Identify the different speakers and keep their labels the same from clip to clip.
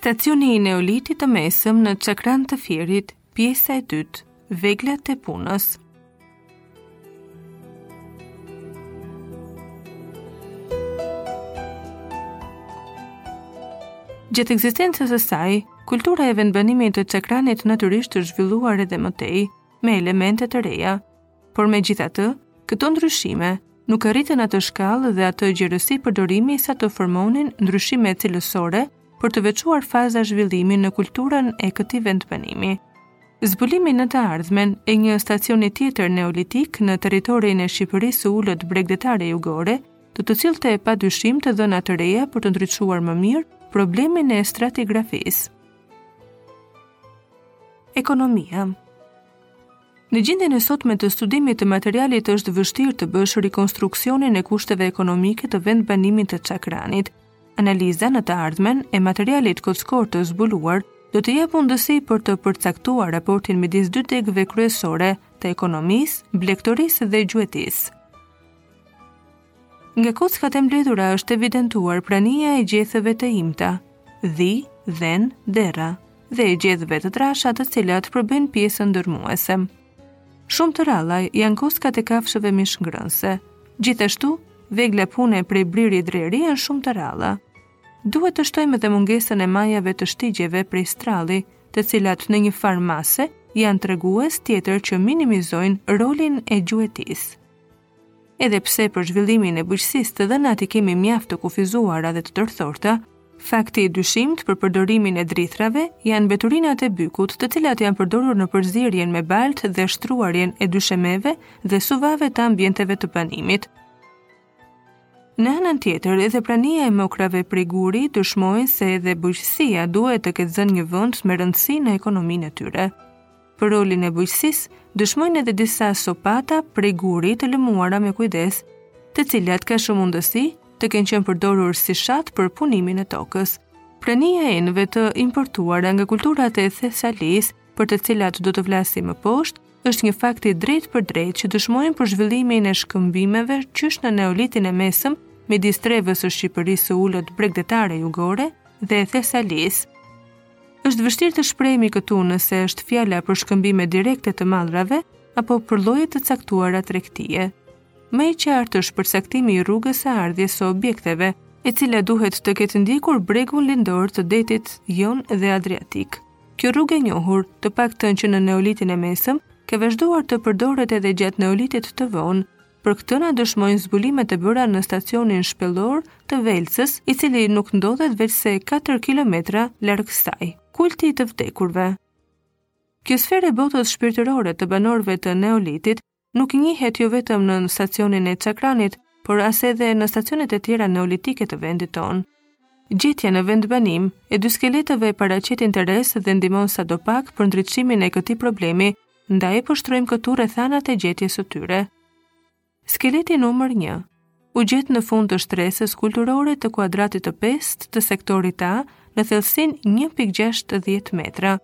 Speaker 1: Stacioni i Neolitit të Mesëm në Cakran të Fierit, pjesa e dytë, veglat e punës. Gjatë ekzistencës së saj, kultura e vendbanimit të Cakranit natyrisht është zhvilluar edhe më tej, me elemente të reja. Por megjithatë, këto ndryshime nuk arritën atë shkallë dhe atë gjerësi përdorimi sa të formonin ndryshime cilësore për të veçuar faza zhvillimi në kulturën e këtij vendbanimi. Zbulimi në të ardhmen e një stacioni tjetër neolitik në territorin e Shqipërisë së ulët bregdetare jugore, do të sillte padyshim të dhëna të reja për të ndriçuar më mirë problemin e stratigrafisë. Ekonomia Në gjendjen e sotme të studimit të materialit është vështirë të bësh rikonstruksionin e kushteve ekonomike të vendbanimit të Cakranit, Analiza në të ardhmen e materialit kockor të zbuluar do të japë mundësi për të përcaktuar raportin midis dy degëve kryesore të ekonomisë, blegtorisë dhe gjuetisë. Nga kockat e mbledhura është evidentuar prania e gjedhëve të imta, dhi, dhen, derra, dhe e gjedhëve të trasha të cilat përbëjnë pjesën dërmuese. Shumë të rralla janë kockat e kafshëve mishngrënëse. Gjithashtu, vegla pune prej briri dreri janë shumë të rralla. Duhet të shtojmë dhe mungesën e majave të shtigjeve prej stralli, të cilat në një farë mase janë tregues tjetër që minimizojnë rolin e gjuetisë. Edhe pse për zhvillimin e bujqësisë të dhënat i kemi mjaft të kufizuara dhe të tërthorta, fakti i dyshimtë për përdorimin e drithrave janë mbeturinat e bykut, të cilat janë përdorur në përzierjen me baltë dhe shtruarjen e dyshemeve dhe suvave të ambienteve të banimit. Në anën tjetër, edhe prania e mokrave prej guri dëshmojnë se edhe bujqësia duhet të ketë zënë një vend me rëndësi në ekonominë e tyre. Për rolin e bujqësisë dëshmojnë edhe disa sopata prej guri të lëmuara me kujdes, të cilat ka shumë mundësi të kenë qenë përdorur si shat për punimin e tokës. Prania e enëve të importuara nga kulturat e Thesalisë, për të cilat do të flasim më poshtë, është një fakt i drejtpërdrejtë që dëshmojnë për zhvillimin e shkëmbimeve qysh në Neolitin e Mesëm midis trevës së Shqipërisë së ulët bregdetare jugore dhe Thesalisë. Është vështirë të shprehemi këtu nëse është fjala për shkëmbime direkte të mallrave apo për lloje të caktuara tregtie. Më e qartë është përcaktimi i rrugës së ardhjes së objekteve, e cila duhet të ketë ndjekur bregun lindor të detit Jon dhe Adriatik. Kjo rrugë e njohur, të paktën që në Neolitin e Mesëm, ka vazhduar të përdoret edhe gjatë Neolitit të Vonë, Për këtë na dëshmojnë zbulimet e bëra në stacionin shpellor të Velçës, i cili nuk ndodhet veçse 4 kilometra larg saj. Kulti i të vdekurve. Kjo sferë e botës shpirtërore të banorëve të Neolitit nuk njihet jo vetëm në stacionin e Cakranit, por as edhe në stacionet e tjera neolitike të vendit tonë. Gjetja në vendbanim e dy skeletëve paraqet interes dhe ndihmon sadopak për ndriçimin e këtij problemi, ndaj po shtrojmë këtu rrethanat e gjetjes së tyre. Skeleti numër 1 u gjet në fund të shtresës kulturore të kuadratit të pestë të sektorit A në thellësinë 1.60 metra.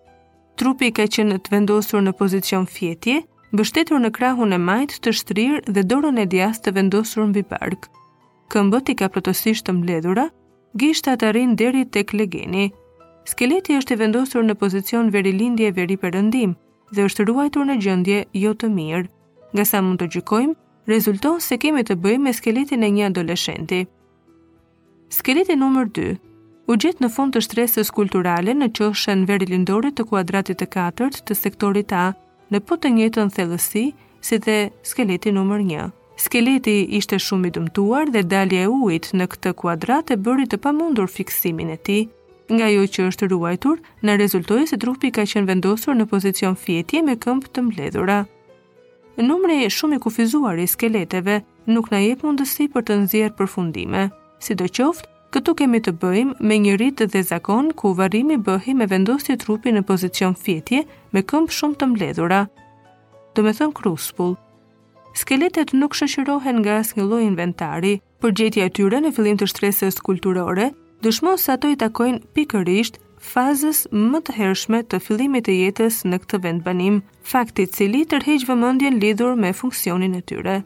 Speaker 1: Trupi ka qenë të vendosur në pozicion fjetje, mbështetur në krahun e majtë të shtrirë dhe dorën e djathtë të vendosur mbi bark. Këmbët i ka plotësisht të mbledhura, gishtat arrijnë deri tek legeni. Skeleti është i vendosur në pozicion verilindje veriperëndim dhe është ruajtur në gjendje jo të mirë. Nga sa mund të gjykojmë, rezulton se kemi të bëjmë me skeletin e një adoleshenti. Skeleti numër 2 u gjet në fund të shtresës kulturale në qoshen verilindore të kuadratit të katërt të sektorit A, në po të njëjtën thellësi si dhe skeleti numër 1. Skeleti ishte shumë i dëmtuar dhe dalja e ujit në këtë kuadrat e bëri të pamundur fiksimin e tij. Nga ajo që është ruajtur, na rezultoi se trupi ka qenë vendosur në pozicion fjetje me këmbë të mbledhura. Numri shumë i kufizuar i skeleteve nuk na jep mundësi për të nxjerrë përfundime. Sidoqoftë, këtu kemi të bëjmë me një rit dhe zakon ku varrimi bëhej me vendosje trupi në pozicion fjetje me këmbë shumë të mbledhura. Domethënë kruspull. Skeletet nuk shoqërohen nga asnjë lloj inventari. Por gjetja e tyre në fillim të shtresës kulturore dëshmon se ato i takojnë pikërisht fazës më të hershme të fillimit të jetës në këtë vendbanim, fakt i cili tërheq vëmendjen lidhur me funksionin e tyre.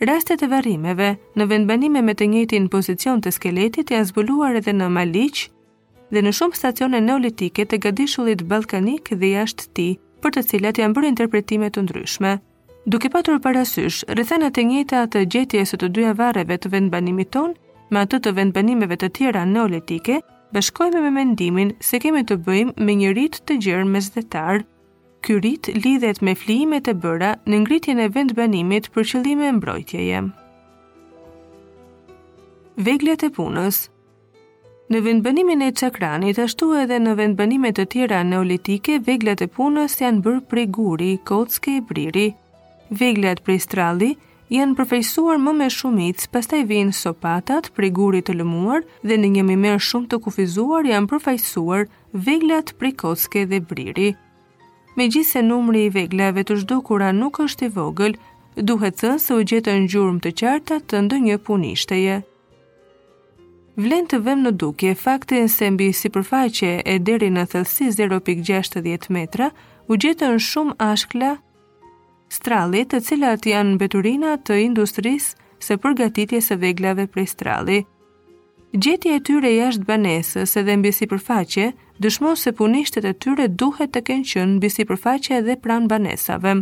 Speaker 1: Rastet e varrimeve në vendbanime me të njëjtin pozicion të skeletit janë zbuluar edhe në Maliq dhe në shumë stacione neolitike të gadishullit ballkanik dhe jashtë tij, për të cilat janë bërë interpretime të ndryshme. Duke patur parasysh rrethanat e njëjta të gjetjes së të dyja varreve të vendbanimit tonë me ato të vendbanimeve të tjera neolitike, bashkohemi me mendimin se kemi të bëjmë me një rit të gjerë mesdhetar. Ky rit lidhet me flijimet e bëra në ngritjen e vendbanimit për qëllime mbrojtjeje. Veglat e punës Në vendbanimin e Çakranit, ashtu edhe në vendbanime të tjera neolitike, veglat e punës janë bërë prej guri, kocke e briri. Veglat prej stralli janë përfaqësuar më me shumicë, pastaj vijnë sopatat prej guri të lëmuar dhe në një numër shumë të kufizuar janë përfaqësuar veglat prej kocke dhe briri. Megjithëse numri i veglave të zhdukura nuk është i vogël, duhet thënë se u gjetën gjurmë të qarta të ndonjë punishte Vlen të vëmë në dukje faktin se mbi sipërfaqe e deri në thellësi 0.60 metra u gjetën shumë ashkla stralli, të cilat janë mbeturina të industrisë së përgatitjes së veglave prej stralli. Gjetja e tyre jashtë banesës edhe mbi sipërfaqe dëshmon se punishtet e tyre duhet të kenë qenë mbi sipërfaqe edhe pranë banesave.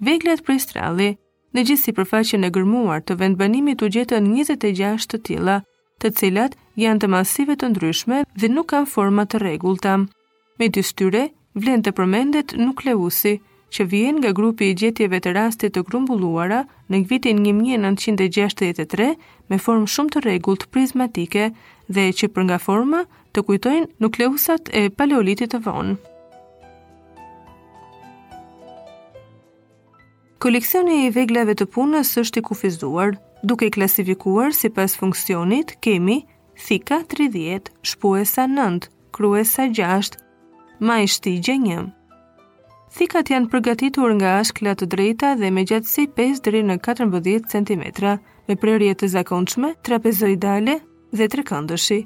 Speaker 1: Veglat prej stralli Në gjithë sipërfaqen e gërmuar të vendbanimit u gjetën 26 të tilla, të cilat janë të madhësive të ndryshme dhe nuk kanë forma të rregullta. Midis tyre, vlen të përmendet nukleusi, që vjen nga grupi i gjetjeve të rastit të grumbulluara në vitin 1963 me formë shumë të rregullt prizmatike dhe që për nga forma të kujtojnë nukleusat e paleolitit të vonë. Koleksioni i veglave të punës është i kufizuar, duke i klasifikuar sipas funksionit kemi thika 30, shpuesa 9, kruesa 6, majë shigjete 1. Thikat janë përgatitur nga ashkla të drejta dhe me gjatësi 5 deri në 14 cm, me prerje të zakonshme, trapezoidale dhe trekëndëshi.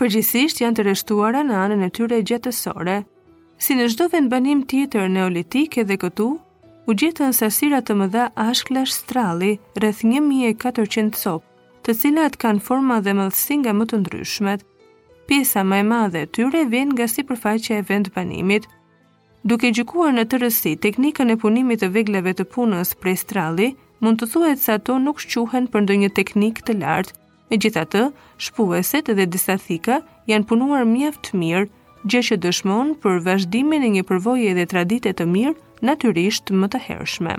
Speaker 1: Përgjithësisht janë të retushuara në anën e tyre gjatësore. Si në çdo vendbanim tjetër neolitik edhe këtu, u gjetën sasira të mëdha ashklash stralli, rreth 1400 copë, të cilat kanë forma dhe madhësi nga më të ndryshmet. Pjesa më e madhe e tyre vjen nga sipërfaqja e vendbanimit. Duke gjykuar në tërësi teknikën e punimit të veglave të punës prej stralli, mund të thuhet se ato nuk shquhen për ndonjë teknikë të lartë, Megjithatë, shpueset dhe disa thika janë punuar mjaft mirë, gjë që dëshmon për vazhdimin e një përvoje dhe tradite të mirë, natyrisht më të hershme.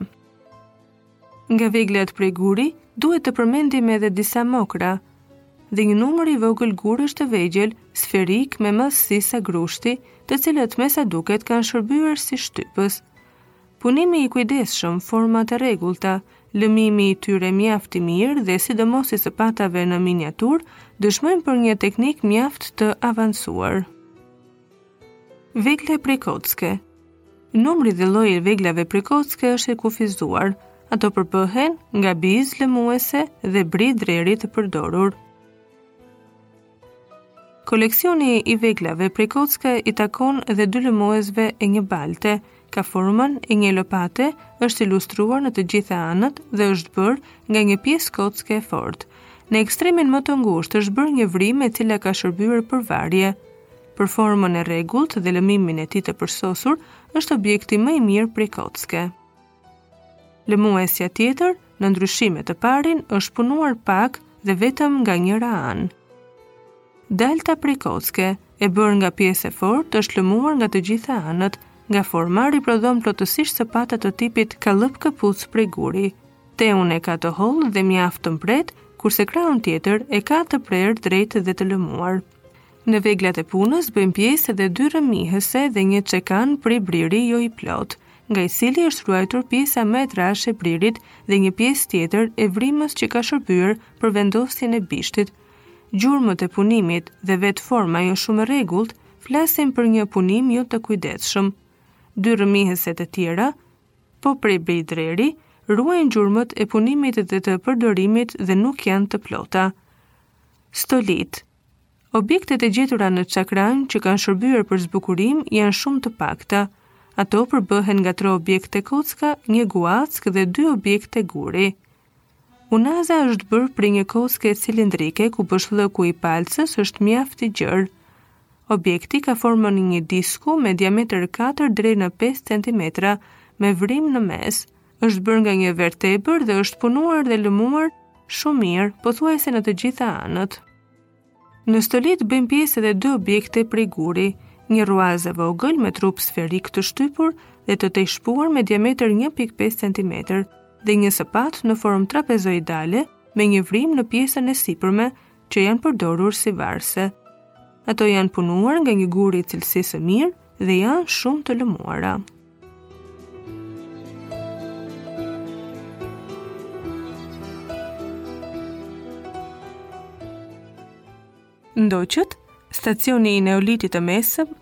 Speaker 1: Nga veglat prej guri, duhet të përmendim edhe disa mokra, dhe një numër i vogël gurësh të vegjël, sferik me madhësi sa grushti, të cilët me sa duket kanë shërbyer si shtypës. Punimi i kujdesshëm, format e rregullta, lëmimi i tyre mjaft i mirë dhe sidomos i sëpatave në miniaturë dëshmojnë për një teknikë mjaft të avancuar. Veglat prej kocke Numri dhe lloji i veglave prej kocke është i kufizuar. Ato përbëhen nga biza, lëmuese dhe bri dreri të përdorur. Koleksionit i veglave prej kocke i takojnë edhe dy lëmuese e një daltë. Ka formën e një lopate, është e lustruar në të gjitha anët dhe është bërë nga një pjesë kocke e fortë. Në ekstremin më të ngushtë është bërë një vrimë e cila ka shërbyer për varje. Për formën e rregullt dhe lëmimin e tij të përsosur, është objekti më i mirë prej kocke. Lëmuesja tjetër, në ndryshim me të parën, është punuar pak dhe vetëm nga njëra anë. Dalta prej kocke, e bërë nga pjesë e fortë, është lëmuar nga të gjitha anët, nga forma riprodhon plotësisht sëpata të tipit kallëp këpuce prej guri. Tehun e ka të hollë dhe mjaft të mprehtë, kurse krahun tjetër e ka të prerë drejt dhe të lëmuar. Në veglat e punës bëjnë pjesë edhe dy rrëmihëse dhe një çekan prej briri jo i plotë, nga i cili është ruajtur pjesa më e trashë e bririt dhe një pjesë tjetër e vrimës që ka shërbyer për vendosjen e bishtit. Gjurmët e punimit dhe vetë forma jo shumë e rregullt flasin për një punim jo të kujdesshëm. Dy rrëmihëset e tjera, po prej bri dreri, ruajnë gjurmët e punimit dhe të përdorimit dhe nuk janë të plota. Stolitë. Objektet e gjetura në Cakran që kanë shërbyer për zbukurim janë shumë të pakta. Ato përbëhen nga tre objekte kocka, një guackë dhe dy objekte guri. Unaza është bërë prej një kocke cilindrike ku boshllëku i palcës është mjaft i gjerë. Objekti ka formën e një disku me diametër 4 deri në 5 cm me vrimë në mes. Është bërë nga një vertebër dhe është punuar dhe lëmuar shumë mirë, pothuajse në të gjitha anët. Në stolitë bëjnë pjesë edhe dy objekte prej guri, një rruazë e vogël me trup sferik të shtypur dhe të tejshpuar me diametër 1.5 cm dhe një sëpatë në formë trapezoidale me një vrimë në pjesën e sipërme që janë përdorur si varëse. Ato janë punuar nga një guri i cilësisë së mirë dhe janë shumë të lëmuara. Ndoqët, stacioni i Neolitit të Mesëm